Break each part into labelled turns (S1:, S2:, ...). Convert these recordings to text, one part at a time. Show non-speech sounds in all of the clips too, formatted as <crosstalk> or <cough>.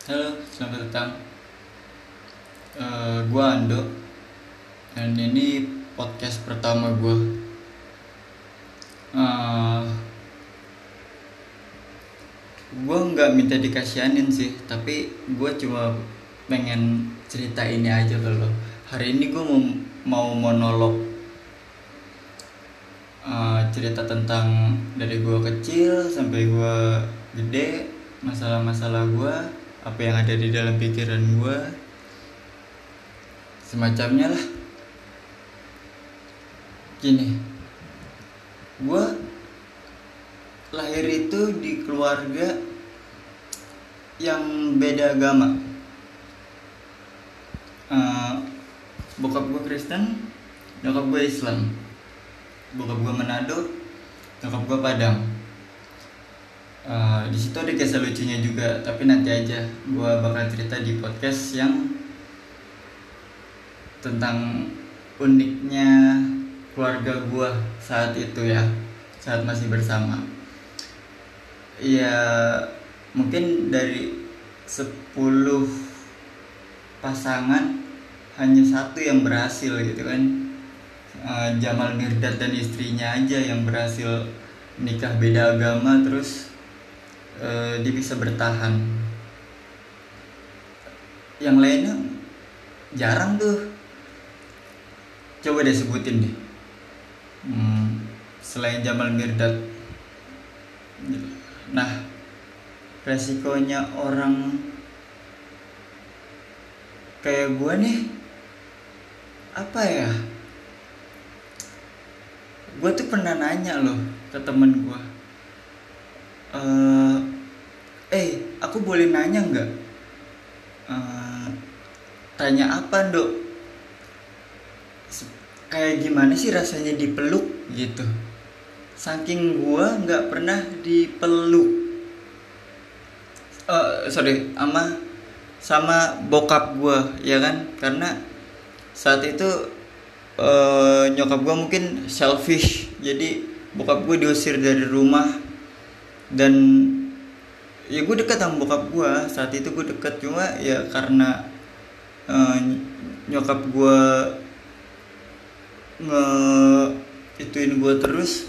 S1: Halo, selamat datang. Eh, gua Ando dan ini podcast pertama gua. Eh, gua nggak minta dikasihanin sih, tapi gua cuma pengen cerita ini aja ke. Hari ini gua mau mau monolog eh, cerita tentang dari gua kecil sampai gua gede, masalah-masalah gua apa yang ada di dalam pikiran gue semacamnya lah. Gini gue lahir itu di keluarga yang beda agama. Eh, bokap gue Kristen nyokap gue Islam. Bokap gue Manado nyokap gue Padang Uh, di situ ada kisah lucunya juga, tapi nanti aja gue bakal cerita di podcast yang tentang uniknya keluarga gue saat itu ya, saat masih bersama. Ya mungkin dari 10 pasangan hanya satu yang berhasil gitu kan. Uh, Jamal Mirdad dan istrinya aja yang berhasil nikah beda agama terus eh, dia bisa bertahan. Yang lainnya jarang tuh. Coba deh sebutin deh. Hmm, selain Jamal Mirdad. Nah resikonya orang kayak gue nih apa ya? Gue tuh pernah nanya loh ke temen gue eh eh aku boleh nanya nggak? Eh, tanya apa dok? Kayak gimana sih rasanya dipeluk gitu? Saking gua nggak pernah dipeluk. Eh, sorry sama sama bokap gua ya kan? Karena saat itu eh, nyokap gua mungkin selfish. Jadi bokap gue diusir dari rumah dan ya gue dekat sama bokap gue saat itu gue dekat cuma ya karena eh, nyokap gue nge ituin gue terus.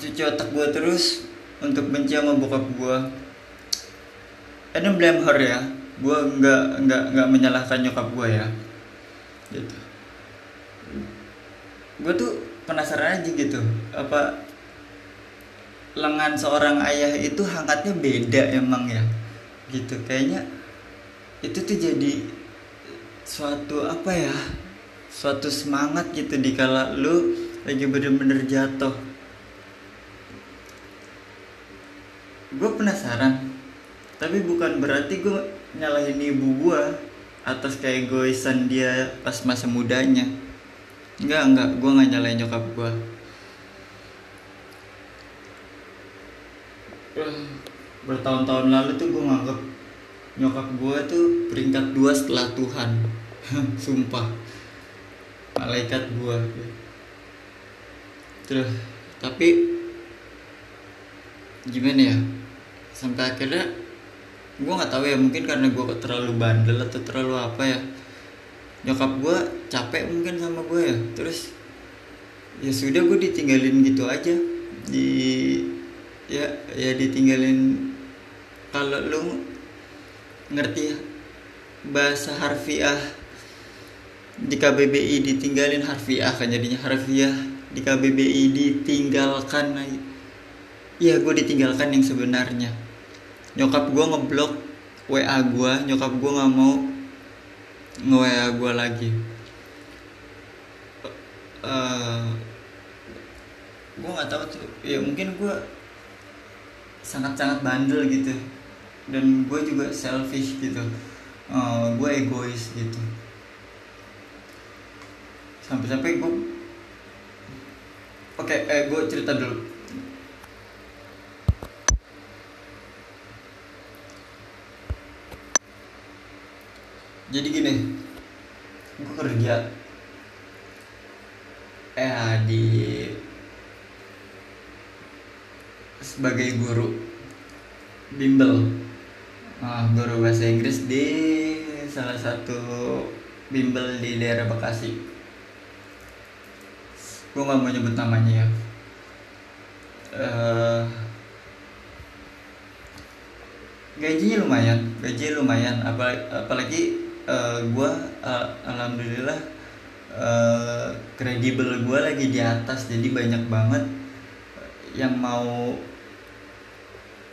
S1: Cuci otak gue terus untuk benci sama bokap gue don't blame her ya. Gue nggak nggak nggak menyalahkan nyokap gue ya. Gitu. Gue tuh penasaran aja gitu. Apa lengan seorang ayah itu hangatnya beda emang ya. Gitu kayaknya itu tuh jadi suatu apa ya suatu semangat gitu di kala lu lagi bener-bener jatuh. Gue penasaran tapi bukan berarti gue nyalahin ibu gue atas keegoisan dia pas masa mudanya. Enggak enggak gue nggak nyalain nyokap gue bertahun-tahun lalu tuh gue nganggep nyokap gue tuh peringkat dua setelah Tuhan. <laughs> Sumpah. Malaikat gue terus tapi gimana ya? Sampai akhirnya gue nggak tahu ya mungkin karena gue terlalu bandel atau terlalu apa ya. Nyokap gue capek mungkin sama gue ya. Terus ya sudah gue ditinggalin gitu aja. Di ya ya ditinggalin. Kalau lu ngerti bahasa harfiah di KBBI ditinggalin harfiah kan jadinya. Harfiah di KBBI ditinggalkan iya gue ditinggalkan yang sebenarnya. Nyokap gue ngeblok WA gue nyokap gue nggak mau nge WA gue lagi. Eh, gue nggak tahu tuh. Ya mungkin gue sangat-sangat bandel gitu. Dan gue juga selfish gitu. Eh, gue egois gitu. Sampai-sampai gue oke eh gue cerita dulu. Jadi gini gue kerja. Eh di sebagai guru bimbel uh, guru bahasa Inggris di salah satu bimbel di daerah Bekasi. Gue nggak mau nyebut namanya ya. Uh, gajinya lumayan gaji lumayan. Apalagi, apalagi uh, gue uh, alhamdulillah kredibel uh, gue lagi di atas jadi banyak banget yang mau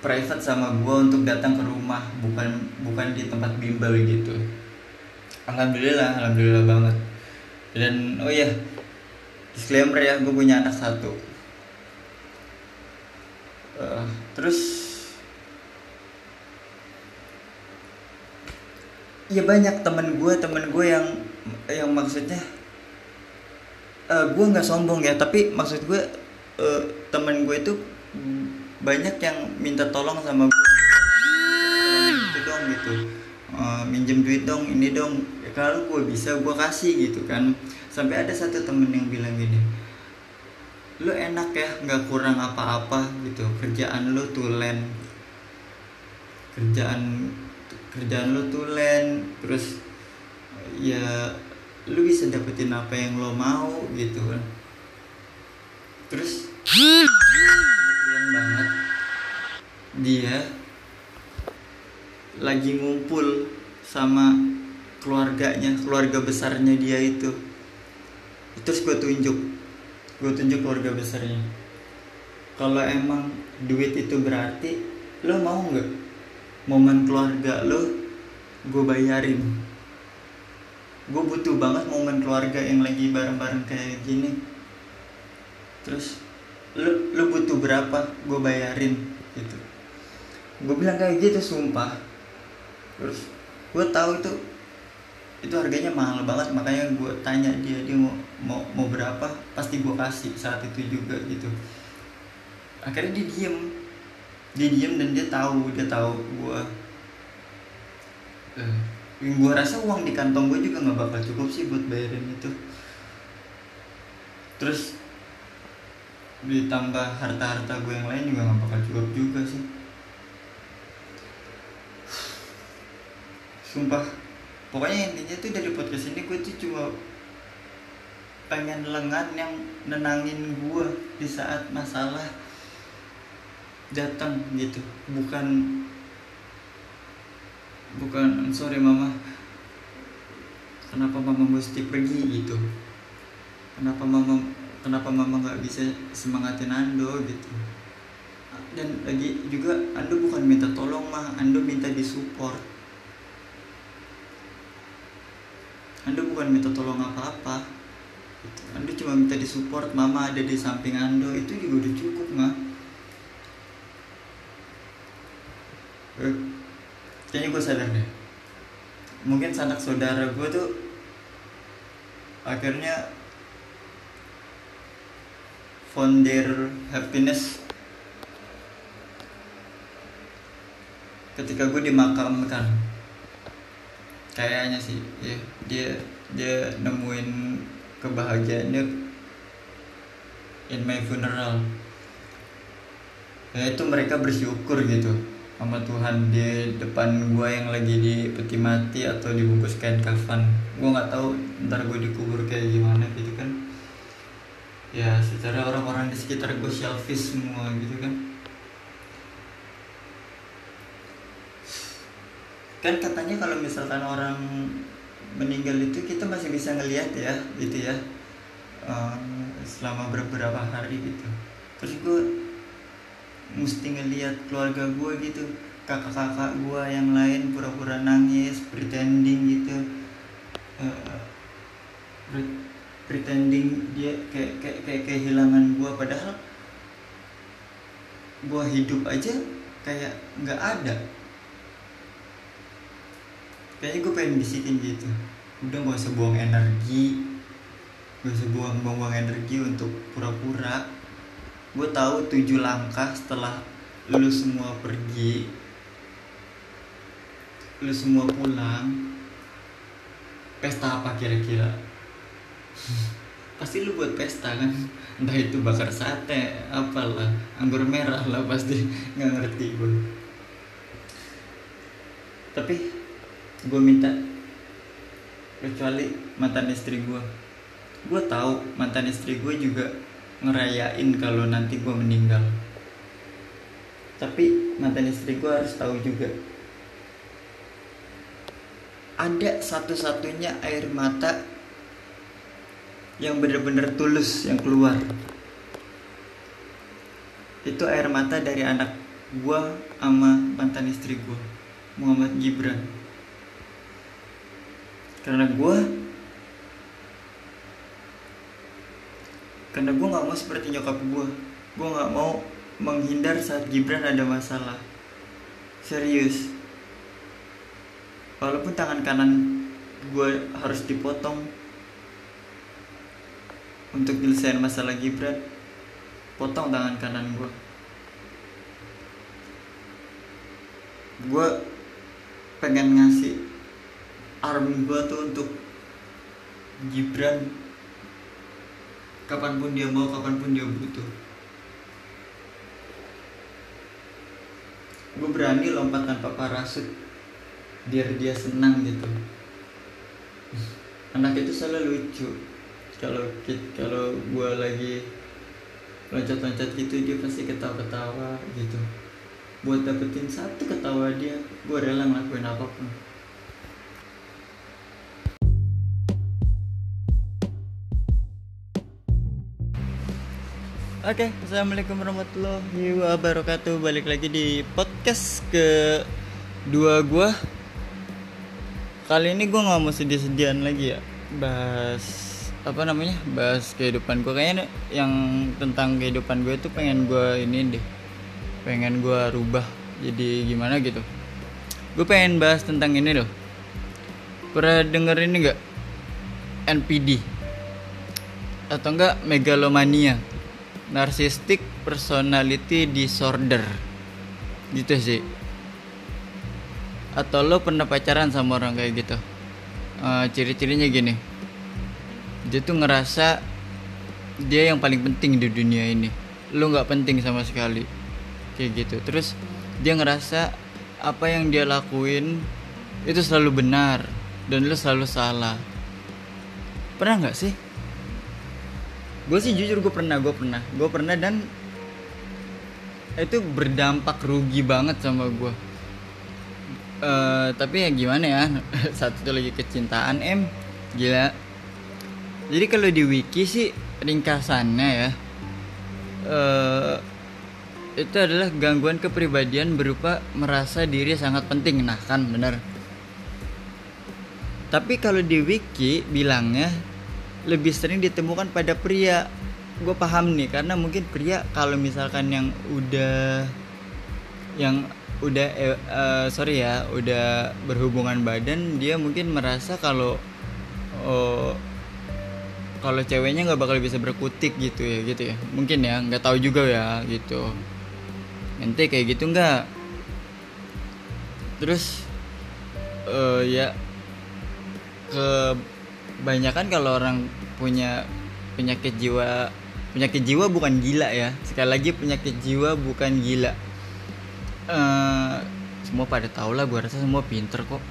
S1: private sama gue untuk datang ke rumah bukan bukan di tempat bimbel gitu. Alhamdulillah alhamdulillah banget. Dan oh iya disclaimer ya gue punya anak satu. Uh, terus ya banyak temen gue temen gue yang yang maksudnya uh, gue nggak sombong ya tapi maksud gue uh, temen gue itu banyak yang minta tolong sama gue itu dong gitu. Uh, minjem duit dong ini dong. Ya, kalau gue bisa gue kasih gitu kan. Sampai ada satu temen yang bilang gini lu enak ya nggak kurang apa-apa gitu. Kerjaan lu tulen. Kerjaan kerjaan lu tulen. Terus ya lu bisa dapetin apa yang lo mau gitu kan terus banget. Dia lagi ngumpul sama keluarganya keluarga besarnya dia itu. Terus gue tunjuk gue tunjuk keluarga besarnya. Kalau emang duit itu berarti lo mau nggak? Momen keluarga lo gue bayarin. Gue butuh banget momen keluarga yang lagi bareng-bareng kayak gini. Terus lu lu butuh berapa gue bayarin gitu. Gue bilang kayak gitu sumpah. Terus gue tahu itu itu harganya mahal banget makanya gue tanya dia dia mau mau, mau berapa pasti gue kasih saat itu juga gitu. Akhirnya dia diem. Dia diem dan dia tahu dia tahu gue eh, gue rasa uang di kantong gue juga nggak bakal cukup sih buat bayarin itu. Terus ditambah harta-harta gue yang lain juga gak bakal cukup juga sih. Sumpah. Pokoknya intinya tuh dari podcast ini gue tuh cuma pengen lengan yang nenangin gue di saat masalah datang gitu. Bukan bukan sorry mama. Kenapa mama mesti pergi? gitu. Kenapa mama kenapa mama nggak bisa semangatin Ando gitu? Dan lagi juga Ando bukan minta tolong mah. Ando minta disupport. Ando bukan minta tolong apa-apa. Gitu. Ando cuma minta disupport mama ada di samping Ando. Itu juga udah cukup mah. Eh, kayaknya gue sadar deh. Mungkin sanak saudara gue tuh akhirnya found their happiness ketika gue dimakamkan kayaknya sih ya dia dia nemuin kebahagiaannya in my funeral. Ya itu mereka bersyukur gitu sama Tuhan di depan gue yang lagi di peti mati atau dibungkus kain kafan. Gue nggak tahu ntar gue dikubur kayak gimana gitu kan ya secara orang-orang di sekitar gue selfish semua gitu kan. Kan katanya kalau misalkan orang meninggal itu kita masih bisa ngelihat ya gitu ya um, selama beberapa hari gitu. Terus gue mesti ngelihat keluarga gue gitu kakak-kakak gue yang lain pura-pura nangis pretending gitu. Uh, pretending dia kayak kayak kayak kehilangan gue padahal gue hidup aja kayak nggak ada. Kayaknya gue pengen bisikin gitu. Udah gak usah buang energi gak usah buang buang energi untuk pura-pura. Gue tahu tujuh langkah setelah lu semua pergi lu semua pulang pesta apa kira-kira pasti lu buat pesta kan? Entah itu bakar sate apalah anggur merah lah pasti. Nggak ngerti gue tapi gue minta kecuali mantan istri gue gue tahu mantan istri gue juga ngerayain kalau nanti gue meninggal. Tapi mantan istri gue harus tahu juga. Ada satu-satunya air mata yang benar-benar tulus yang keluar. Itu air mata dari anak gua sama mantan istri gua Muhammad Gibran. Karena gua karena gua nggak mau seperti nyokap gua. Gua nggak mau menghindar saat Gibran ada masalah. Serius. Walaupun tangan kanan gue harus dipotong untuk nyelesain masalah Gibran potong tangan kanan gue gue pengen ngasih arm gue tuh untuk Gibran kapan pun dia mau kapan pun dia butuh. Gue berani lompat tanpa parasut biar dia senang gitu. Anak itu selalu lucu kalau kalau gue lagi loncat-loncat gitu dia pasti ketawa-ketawa gitu. Buat dapetin satu ketawa dia gue rela ngelakuin apa pun. Oke, okay, assalamualaikum warahmatullahi wabarakatuh. Balik lagi di podcast ke dua gue kali ini gue nggak mau sedih-sedihan lagi ya. Bahas apa namanya bahas kehidupan gue kayaknya yang tentang kehidupan gue itu pengen gue ini deh. Pengen gue rubah jadi gimana gitu. Gue pengen bahas tentang ini loh. Pernah denger ini gak NPD atau enggak megalomania. Narcissistic personality disorder. Gitu sih. Atau lo pernah pacaran sama orang kayak gitu? Uh, ciri-cirinya gini dia tuh ngerasa dia yang paling penting di dunia ini. Lo nggak penting sama sekali. Kayak gitu. Terus dia ngerasa apa yang dia lakuin itu selalu benar dan lo selalu salah. Pernah nggak sih? Gue sih jujur gue pernah gue pernah. Gue pernah dan itu berdampak rugi banget sama gue uh, tapi ya gimana ya? <laughs> Satu lagi kecintaan em gila jadi kalau di wiki sih ringkasannya ya uh, itu adalah gangguan kepribadian berupa merasa diri sangat penting. Nah kan bener tapi kalau di wiki bilangnya lebih sering ditemukan pada pria. Gue paham nih karena mungkin pria kalau misalkan yang udah yang udah eh, uh, sorry ya udah berhubungan badan dia mungkin merasa kalau oh, kalau ceweknya nggak bakal bisa berkutik gitu ya gitu ya. Mungkin ya nggak tahu juga ya gitu. Nanti kayak gitu nggak? Terus uh, ya kebanyakan kalau orang punya penyakit jiwa penyakit jiwa bukan gila ya. Sekali lagi penyakit jiwa bukan gila. Uh, semua pada tahu lah gue rasa semua pinter kok.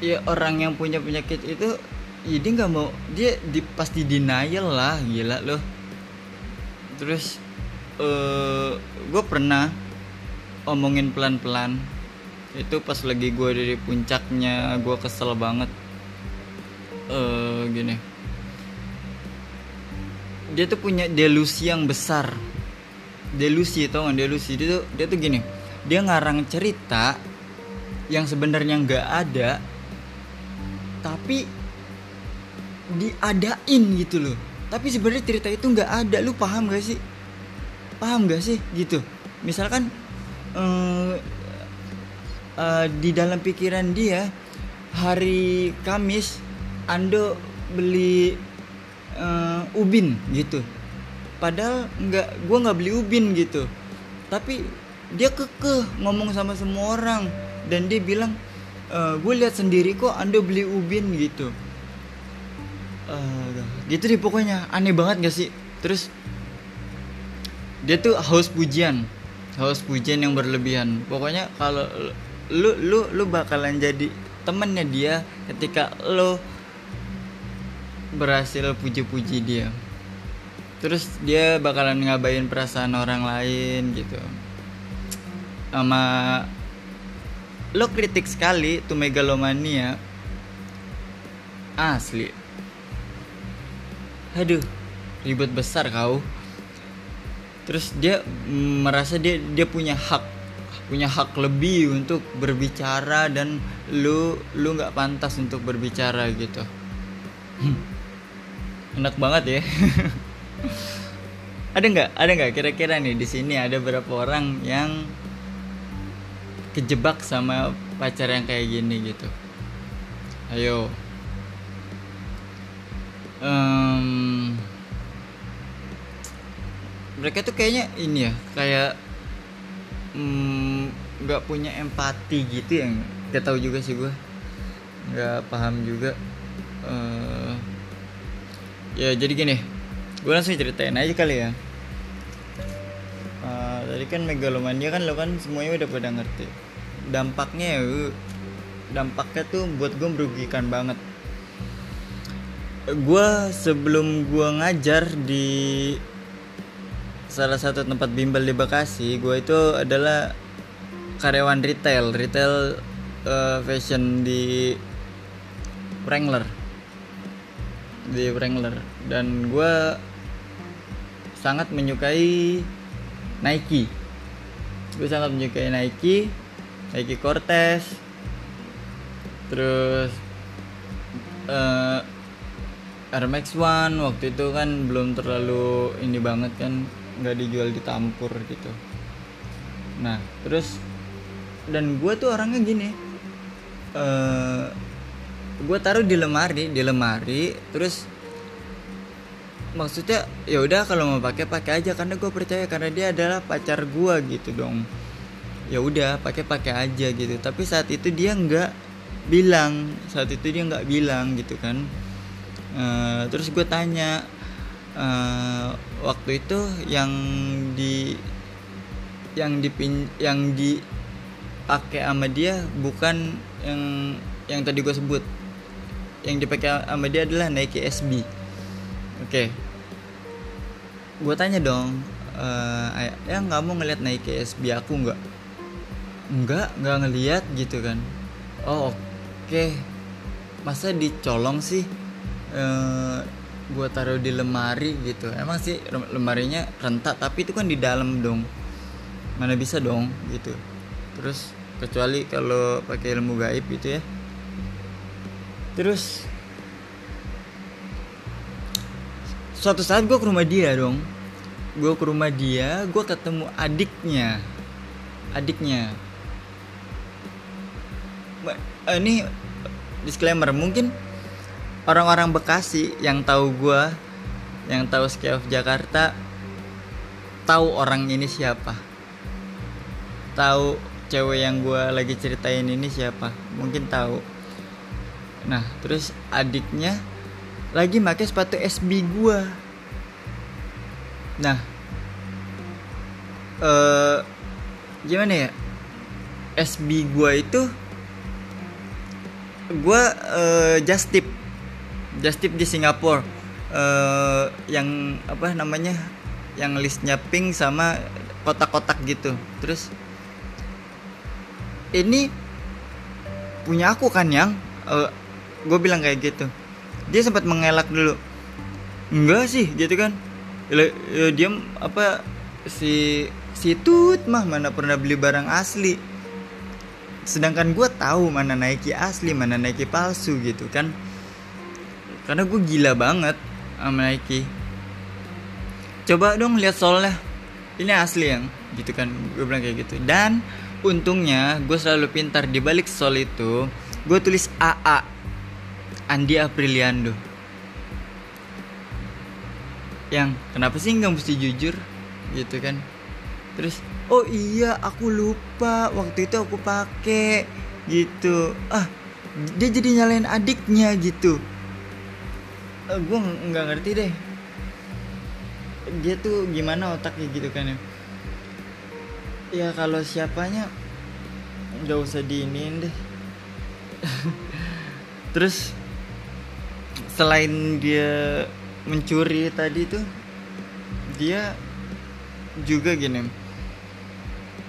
S1: Ya orang yang punya penyakit itu ya dia nggak mau dia di, pasti denial lah gila loh. Terus uh, eh, gue pernah omongin pelan-pelan. Itu pas lagi gue dari puncaknya gue kesel banget. Uh, gini. Dia tuh punya delusi yang besar. Delusi tau gak delusi? Dia tuh dia tuh gini. Dia ngarang cerita yang sebenarnya nggak ada tapi diadain gitu loh. Tapi sebenarnya cerita itu nggak ada. Lu paham gak sih? Paham gak sih? Gitu. Misalkan uh, uh, di dalam pikiran dia hari Kamis Ando beli uh, ubin gitu. Padahal nggak gue nggak beli ubin gitu. Tapi dia kekeh ngomong sama semua orang. Dan dia bilang e, gue lihat sendiri kok anda beli ubin gitu uh, gitu deh pokoknya aneh banget gak sih? Terus dia tuh haus pujian. Haus pujian yang berlebihan. Pokoknya kalau lu lu lu bakalan jadi temennya dia ketika lo berhasil puji-puji dia. Terus dia bakalan ngabain perasaan orang lain gitu. Sama lo kritik sekali tuh megalomania asli aduh. Ribet besar kau. Terus dia merasa dia dia punya hak punya hak lebih untuk berbicara dan lu lu nggak pantas untuk berbicara gitu. Hmm. enak banget ya. <laughs> Ada nggak? Ada nggak? Kira-kira nih di sini ada berapa orang yang kejebak sama pacar yang kayak gini gitu? Ayo. Um, mereka tuh kayaknya ini ya kayak mm, nggak mm, punya empati gitu yang gak tahu juga sih gue nggak paham juga uh, ya jadi gini gue langsung ceritain aja kali ya. Uh, tadi kan megalomania kan lo kan semuanya udah pada ngerti. Dampaknya ya dampaknya tuh buat gue merugikan banget. Gue sebelum gue ngajar di salah satu tempat bimbel di Bekasi gue itu adalah karyawan retail retail uh, fashion di Wrangler. Di Wrangler. Dan gue sangat menyukai Nike. Gue sangat menyukai Nike Nike Cortez. Terus uh, Air Max One waktu itu kan belum terlalu ini banget kan nggak dijual di tampur gitu. Nah terus dan gue tuh orangnya gini uh, eh, gue taruh di lemari di lemari terus maksudnya ya udah kalau mau pakai pakai aja karena gue percaya karena dia adalah pacar gue gitu dong. Ya udah pakai pakai aja gitu. Tapi saat itu dia nggak bilang saat itu dia nggak bilang gitu kan. Uh, terus gue tanya uh, waktu itu yang di yang dipin yang dipakai sama dia bukan yang yang tadi gue sebut. Yang dipakai sama dia adalah Nike SB oke. Okay. gue tanya dong uh, ya nggak mau ngeliat Nike SB aku nggak? Nggak nggak ngeliat gitu kan. Oh oke. Okay. masa dicolong sih? Uh, gue taruh di lemari gitu. Emang sih lemarinya rentak tapi itu kan di dalam dong. Mana bisa dong gitu. Terus kecuali kalau pakai ilmu gaib gitu ya. Terus suatu saat gue ke rumah dia dong. Gue ke rumah dia gue ketemu adiknya. Adiknya. Ini disclaimer mungkin orang-orang Bekasi yang tahu gue yang tahu Ski of Jakarta tahu orang ini siapa. Tahu cewek yang gue lagi ceritain ini siapa. Mungkin tahu. Nah terus adiknya lagi pakai sepatu SB gue nah eh gimana ya? SB gue itu gue uh, just tip just tip di Singapura uh, yang apa namanya yang listnya pink sama kotak-kotak gitu. Terus ini punya aku kan yang? Uh, eh, gue bilang kayak gitu. Dia sempat mengelak dulu. Enggak sih gitu kan. Ya, dia apa si si tut mah mana pernah beli barang asli. Sedangkan gue tahu mana Nike asli mana Nike palsu gitu kan karena gue gila banget sama Nike. Coba dong lihat solnya ini asli yang gitu kan gue bilang kayak gitu. Dan untungnya gue selalu pintar. Di balik sol itu gue tulis AA Andi Apriliando. Yang kenapa sih nggak mesti jujur? Gitu kan. Terus oh iya aku lupa. Waktu itu aku pakai gitu. Ah dia jadi nyalain adiknya gitu uh, gue nggak ngerti deh. Dia tuh gimana otaknya gitu kan ya? Ya kalau siapanya nggak usah diinin deh. <laughs> Terus selain dia mencuri tadi tuh dia juga gini.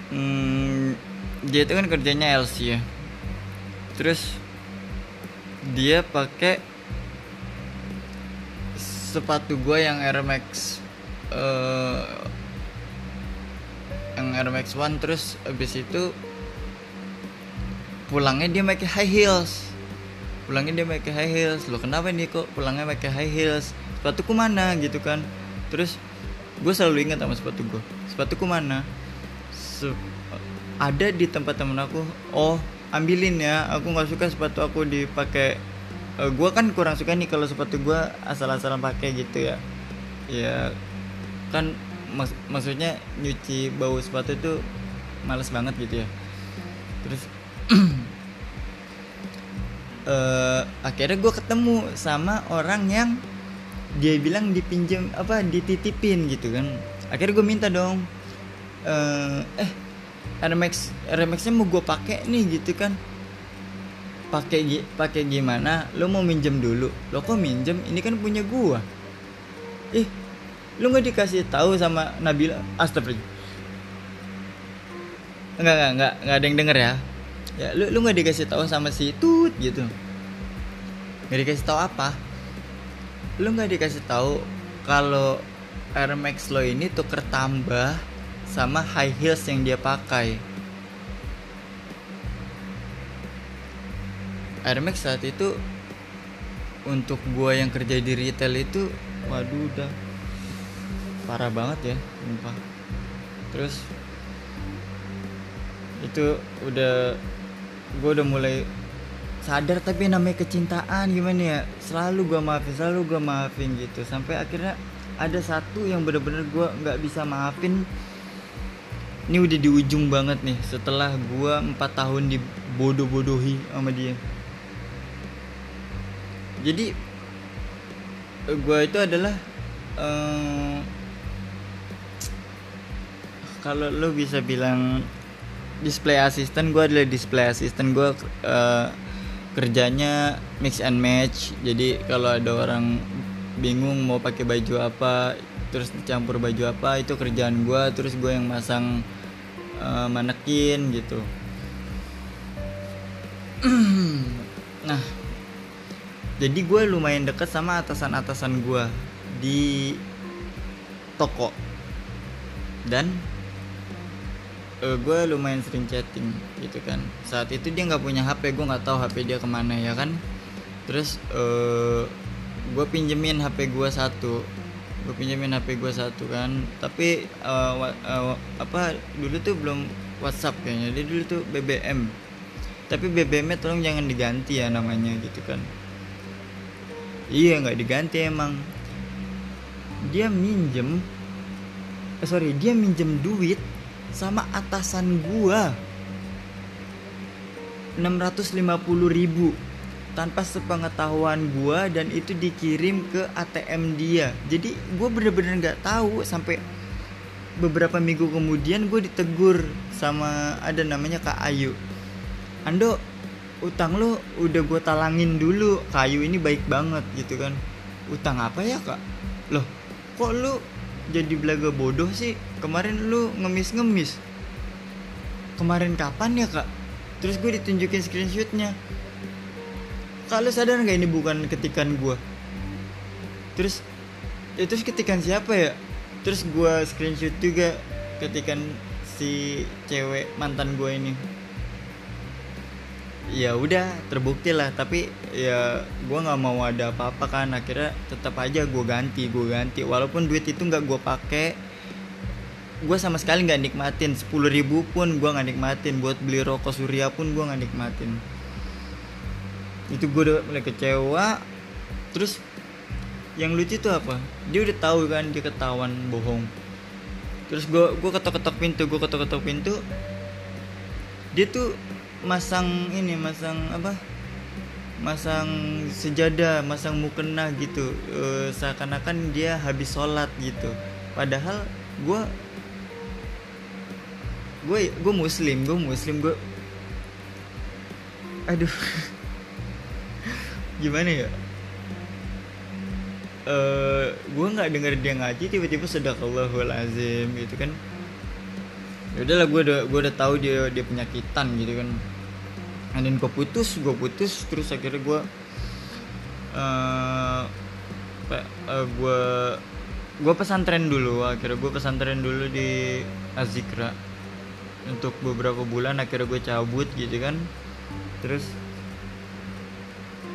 S1: Hmm, dia itu kan kerjanya LC ya. Terus dia pakai sepatu gue yang Air Max uh, yang Air Max One terus abis itu pulangnya dia pakai high heels. Pulangnya dia pakai high heels. Lo kenapa nih kok pulangnya pakai high heels? Sepatuku mana? Gitu kan. Terus gue selalu ingat sama sepatu gue sepatuku mana? Se ada di tempat temen aku. Oh ambilin ya. Aku nggak suka sepatu aku dipakai uh, gue kan kurang suka nih kalau sepatu gue asal-asalan pakai gitu ya. Ya kan mak maksudnya nyuci bau sepatu itu males banget gitu ya. Terus uh, <clears throat> akhirnya gue ketemu sama orang yang dia bilang dipinjam apa dititipin gitu kan. Akhirnya gue minta dong uh, eh RMX RMXnya mau gue pakai nih gitu kan pakai pakai gimana? Lo mau minjem dulu. Lo kok minjem? Ini kan punya gua. Ih lu nggak dikasih tahu sama Nabila astagfirullah. Enggak enggak enggak enggak ada yang denger ya? Ya lu lu nggak dikasih tahu sama si tut gitu. Nggak dikasih tahu apa? Lu nggak dikasih tahu kalau Air Max lo ini tuker tambah sama high heels yang dia pakai Air Max saat itu untuk gua yang kerja di retail itu waduh udah parah banget ya sumpah. Terus itu udah gue udah mulai sadar tapi namanya kecintaan gimana ya? Selalu gue maafin selalu gue maafin gitu. Sampai akhirnya ada satu yang bener-bener gue nggak bisa maafin. Ini udah di ujung banget nih setelah gue empat tahun dibodoh-bodohi sama dia jadi gue itu adalah um, kalau lo bisa bilang display assistant gue adalah display assistant gue uh, kerjanya mix and match. Jadi kalau ada orang bingung mau pakai baju apa terus campur baju apa itu kerjaan gue terus gue yang masang uh, manekin gitu. <clears throat> Nah jadi gue lumayan deket sama atasan-atasan gue di toko. Dan uh, gue lumayan sering chatting gitu kan. Saat itu dia nggak punya HP gue nggak tahu HP dia ke mana ya kan? Terus uh, gue pinjemin HP gue satu. Gue pinjemin HP gue satu kan. Tapi uh, uh, apa dulu tuh belum WhatsApp kayaknya. Dia dulu tuh BBM tapi BBM-nya tolong jangan diganti ya namanya gitu kan iya nggak diganti emang. Dia minjem eh, sorry dia minjem duit sama atasan gua. 650 ribu tanpa sepengetahuan gua dan itu dikirim ke ATM dia. Jadi gua bener-bener nggak tahu sampai beberapa minggu kemudian gue ditegur sama ada namanya Kak Ayu. Ando utang lo udah gue talangin dulu kayu ini baik banget gitu kan. Utang apa ya kak? Loh kok lu jadi belaga bodoh sih? Kemarin lu ngemis-ngemis. Kemarin kapan ya kak? Terus gue ditunjukin screenshotnya. Kalau sadar nggak ini bukan ketikan gue terus ya terus ketikan siapa ya? Terus gue screenshot juga ketikan si cewek mantan gue ini ya udah terbukti lah. Tapi ya gue nggak mau ada apa-apa kan. Akhirnya tetap aja gue ganti gue ganti. Walaupun duit itu nggak gue pakai gue sama sekali nggak nikmatin. Sepuluh ribu pun gue nggak nikmatin. Buat beli rokok surya pun gue nggak nikmatin. Itu gue udah mulai kecewa. Terus yang lucu tuh apa? Dia udah tahu kan dia ketahuan bohong. Terus gue gue ketok-ketok pintu gue ketok-ketok pintu. Dia tuh masang ini masang apa? Masang sejadah masang mukena gitu. E, seakan-akan dia habis sholat gitu. Padahal gue gue gue muslim gue muslim gue aduh. <laughs> Gimana ya? Uh, gue nggak denger dia ngaji tiba-tiba sedekallahul azim gitu kan ya udahlah gue udah gue udah tahu dia dia penyakitan gitu kan. Dan gue putus gue putus terus akhirnya gue uh, uh, gue gue pesantren dulu. Akhirnya gue pesantren dulu di Azikra. Untuk beberapa bulan akhirnya gue cabut gitu kan. Terus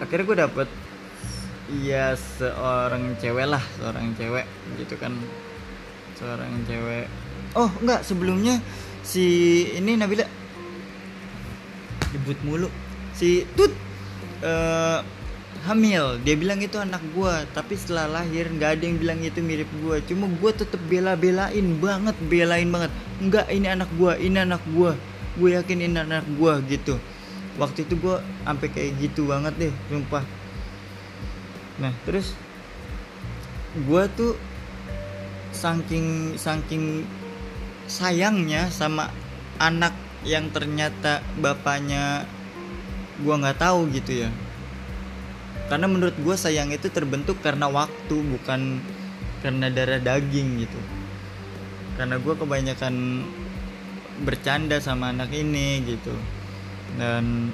S1: akhirnya gue dapet Iya seorang cewek lah seorang cewek gitu kan. Seorang cewek oh enggak. Sebelumnya si ini Nabila debut mulu. Si Tut uh, hamil. Dia bilang itu anak gua tapi setelah lahir nggak ada yang bilang itu mirip gua. Cuma gua tetep bela-belain banget belain banget. Enggak ini anak gua ini anak gua. Gue yakin ini anak gua gitu. Waktu itu gua sampai kayak gitu banget deh sumpah. Nah terus gue tuh saking saking sayangnya sama anak yang ternyata bapaknya gue nggak tahu gitu ya. Karena menurut gue sayang itu terbentuk karena waktu bukan karena darah daging gitu. Karena gue kebanyakan bercanda sama anak ini gitu. Dan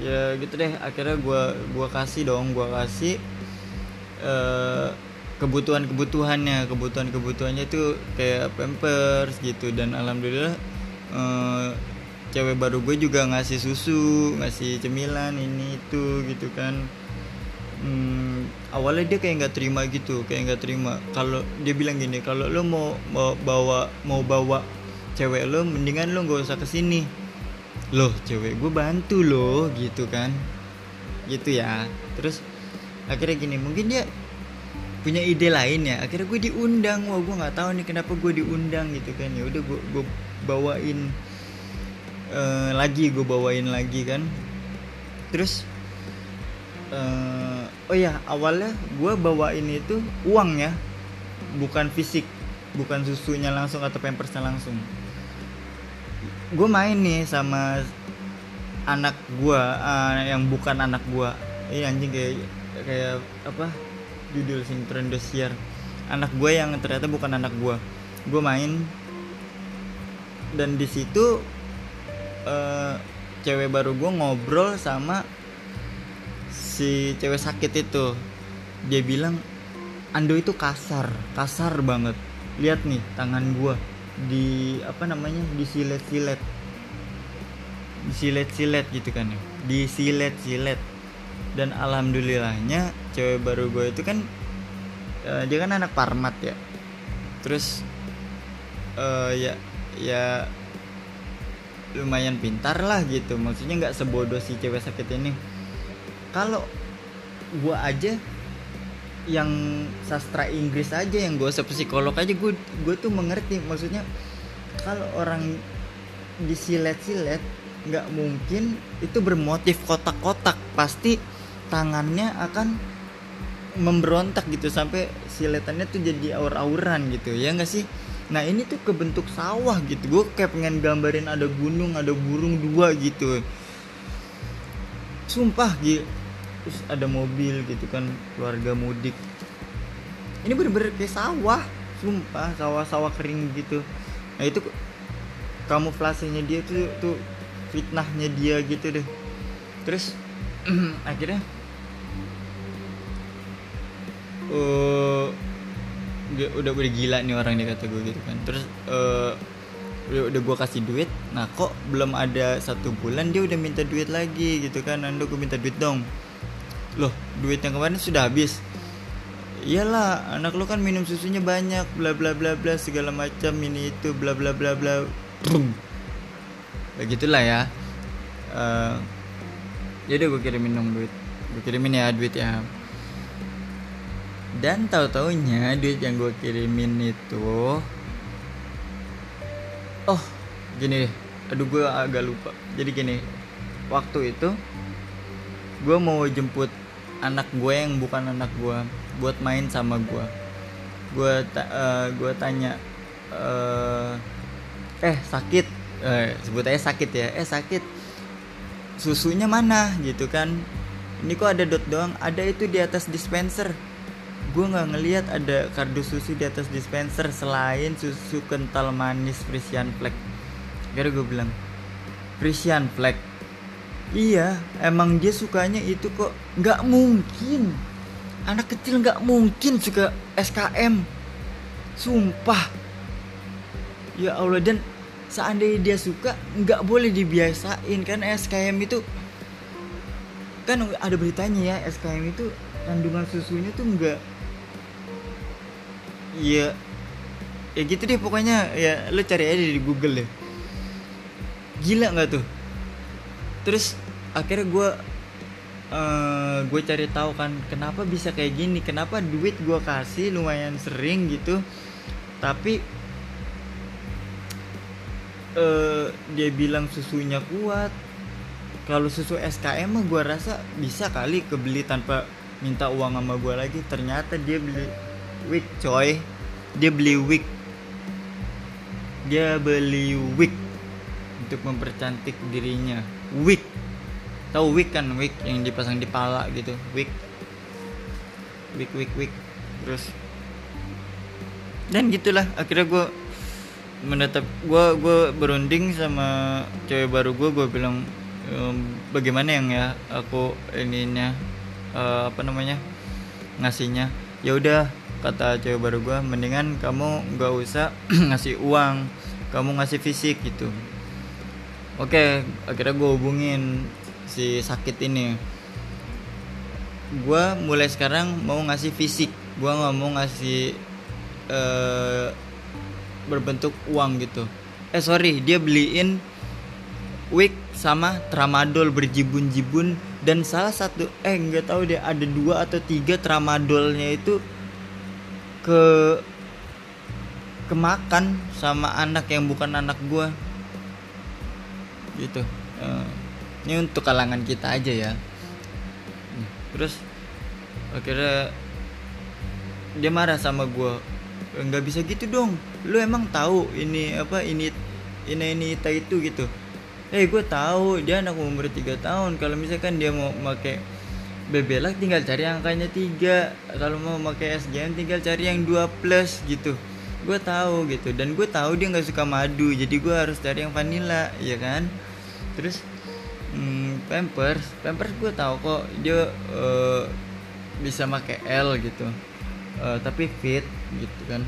S1: ya gitu deh akhirnya gue gua kasih dong gue kasih uh, kebutuhan kebutuhannya kebutuhan kebutuhannya itu kayak pampers gitu. Dan alhamdulillah uh, cewek baru gue juga ngasih susu ngasih cemilan ini itu gitu kan. Hmm, awalnya dia kayak nggak terima gitu kayak nggak terima. Kalau dia bilang gini kalau lo mau mau bawa mau bawa cewek lo mendingan lo nggak usah ke sini loh cewek gue bantu loh gitu kan. Gitu ya. Terus akhirnya gini mungkin dia punya ide lain ya. Akhirnya gue diundang wah gue nggak tahu nih kenapa gue diundang gitu kan. Ya udah gue gue bawain uh, lagi gue bawain lagi kan. Terus uh, oh ya awalnya gue bawain itu uang ya. Bukan fisik bukan susunya langsung atau pampersnya langsung. Gue main nih sama anak gue uh, yang bukan anak gue ini anjing kayak kayak apa judul sing siar anak gue yang ternyata bukan anak gue gue main. Dan di situ uh, cewek baru gue ngobrol sama si cewek sakit itu. Dia bilang Ando itu kasar kasar banget. Lihat nih tangan gue di apa namanya disilet-silet disilet-silet gitu kan ya. Disilet-silet dan alhamdulillahnya cewek baru gue itu kan uh, dia kan anak parmat ya. Terus uh, ya ya lumayan pintar lah gitu. Maksudnya nggak sebodoh si cewek sakit ini. Kalau gue aja yang sastra Inggris aja yang gue usah psikolog aja gue gue tuh mengerti. Maksudnya kalau orang disilet-silet nggak mungkin itu bermotif kotak-kotak. Pasti tangannya akan memberontak gitu sampai siletannya tuh jadi aur-auran gitu ya nggak sih? Nah ini tuh kebentuk sawah gitu. Gue kayak pengen gambarin ada gunung ada burung dua gitu. Sumpah gitu terus ada mobil gitu kan keluarga mudik. Ini bener-bener kayak sawah sumpah sawah-sawah kering gitu. Nah itu kamuflasenya dia tuh tuh fitnahnya dia gitu deh. Terus <clears throat> akhirnya uh, dia udah udah gila nih orang nih kata gue gitu kan. Terus uh, udah, udah gue kasih duit. Nah kok belum ada satu bulan dia udah minta duit lagi gitu kan? Anda gue minta duit dong. Loh duit yang kemarin sudah habis? Iyalah anak lu kan minum susunya banyak bla bla bla bla segala macam ini itu bla bla bla bla. Begitulah ya uh, jadi gue kirimin dong duit gue kirimin ya duit ya dan tahu taunya duit yang gue kirimin itu oh gini aduh gue agak lupa. Jadi gini waktu itu gue mau jemput anak gue yang bukan anak gue buat main sama gue gue ta uh, gue tanya uh, eh sakit? Eh, sebut aja sakit ya. Eh sakit. Susunya mana? Gitu kan. Ini kok ada dot doang. Ada itu di atas dispenser gue nggak ngelihat ada kardus susu di atas dispenser selain susu kental manis Frisian Flag kira gue bilang Frisian Flag iya emang dia sukanya itu kok nggak mungkin. Anak kecil nggak mungkin suka SKM sumpah. Ya Allah dan seandainya dia suka nggak boleh dibiasain kan SKM itu. Kan ada beritanya ya SKM itu kandungan susunya tuh nggak ya ya gitu deh pokoknya. Ya lo cari aja di Google deh. Gila nggak tuh? Terus akhirnya gue uh, gue cari tahu kan kenapa bisa kayak gini? Kenapa duit gue kasih lumayan sering gitu? Tapi uh, dia bilang susunya kuat. Kalau susu SKM mah gue rasa bisa kali kebeli tanpa minta uang sama gue lagi. Ternyata dia beli wig coy. Dia beli wig dia beli wig untuk mempercantik dirinya. Wig tahu wig kan? Wig yang dipasang di pala gitu. Wig wig wig wig terus. Dan gitulah. Akhirnya gue menetap. Gue gue berunding sama cewek baru gue gue bilang ehm, bagaimana yang ya aku ininya uh, apa namanya ngasihnya? Ya udah kata cewek baru gue mendingan kamu nggak usah <clears throat> ngasih uang kamu ngasih fisik gitu. Oke akhirnya gue hubungin si sakit ini. Gue mulai sekarang mau ngasih fisik gue nggak mau ngasih uh, berbentuk uang gitu. Eh sorry dia beliin wig sama tramadol berjibun-jibun dan salah satu eh nggak tahu deh ada dua atau tiga tramadolnya itu ke kemakan sama anak yang bukan anak gue gitu. Uh, ini untuk kalangan kita aja ya. Terus akhirnya dia marah sama gue nggak bisa gitu dong. Lu emang tahu ini apa ini ini ini itu gitu. Eh gue tahu dia anak umur 3 tahun. Kalau misalkan dia mau pakai bebelak tinggal cari angkanya tiga. Kalau mau pakai SGM tinggal cari yang dua plus gitu. Gue tahu gitu. Dan gue tahu dia nggak suka madu jadi gue harus cari yang vanilla ya kan? Terus hmm, pampers. Pampers gue tahu kok dia uh, bisa pakai L gitu. Uh, tapi fit gitu kan.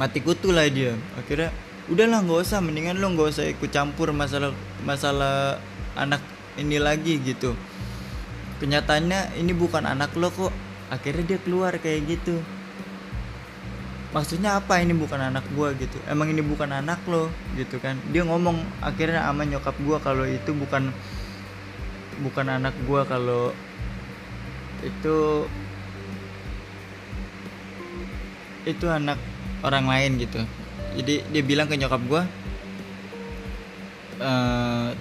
S1: Mati kutu lah dia. Akhirnya udahlah nggak usah. Mendingan lo nggak usah ikut campur masalah masalah anak ini lagi gitu kenyataannya ini bukan anak lo kok. Akhirnya dia keluar kayak gitu. Maksudnya apa ini bukan anak gua gitu? Emang ini bukan anak lo gitu kan? Dia ngomong akhirnya sama nyokap gua kalau itu bukan bukan anak gua kalau itu itu anak orang lain gitu. Jadi dia bilang ke nyokap gua e,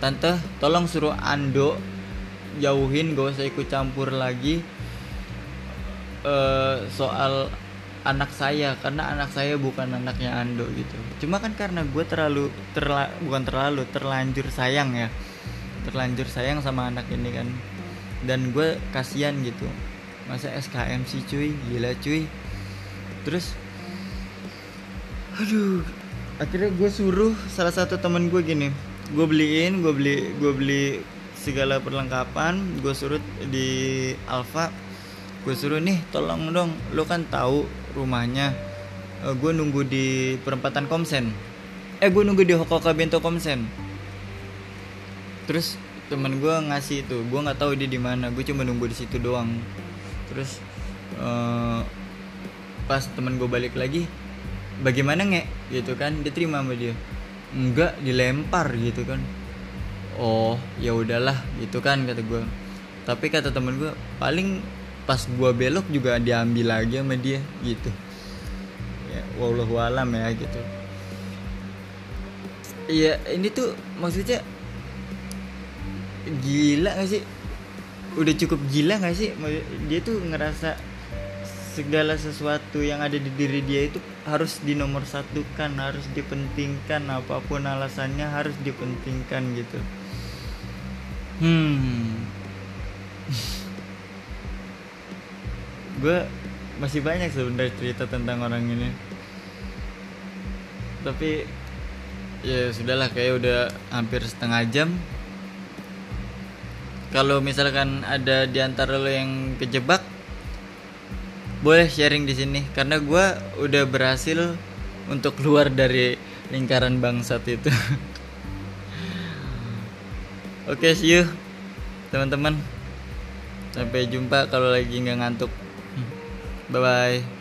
S1: tante tolong suruh Ando jauhin gak usah ikut campur lagi e, soal anak saya karena anak saya bukan anaknya Ando gitu. Cuma kan karena gue terlalu terla, bukan terlalu terlanjur sayang ya. Terlanjur sayang sama anak ini kan. Dan gue kasihan gitu. Masa SKM sih cuy? Gila cuy. Terus aduh akhirnya gue suruh salah satu temen gue gini. Gue beliin gue beli gue beli segala perlengkapan gue suruh di Alfa gue suruh nih tolong dong lo kan tahu rumahnya. Uh, eh, gue nunggu di perempatan Komsen. Eh gue nunggu di Hokoka Bento Komsen. Terus temen gue ngasih itu gue nggak tahu dia di mana gue cuma nunggu di situ doang. Terus uh, pas temen gue balik lagi bagaimana nge gitu kan dia terima sama dia. Enggak dilempar gitu kan oh ya udahlah gitu kan kata gue tapi kata temen gue paling pas gua belok juga diambil lagi sama dia gitu. Ya wallahu alam ya gitu. Iya ini tuh maksudnya gila gak sih? Udah cukup gila gak sih? Dia tuh ngerasa segala sesuatu yang ada di diri dia itu harus dinomorsatukan harus dipentingkan apa pun alasannya harus dipentingkan gitu hmm. Gue masih banyak sebenarnya cerita tentang orang ini. Tapi ya sudahlah kayak udah hampir setengah jam. Kalau misalkan ada di antara lo yang kejebak boleh sharing di sini. Karena gue udah berhasil untuk keluar dari lingkaran bangsat itu. <laughs> Oke, okay, see you teman-teman. Sampai jumpa kalau lagi nggak ngantuk. Bye bye.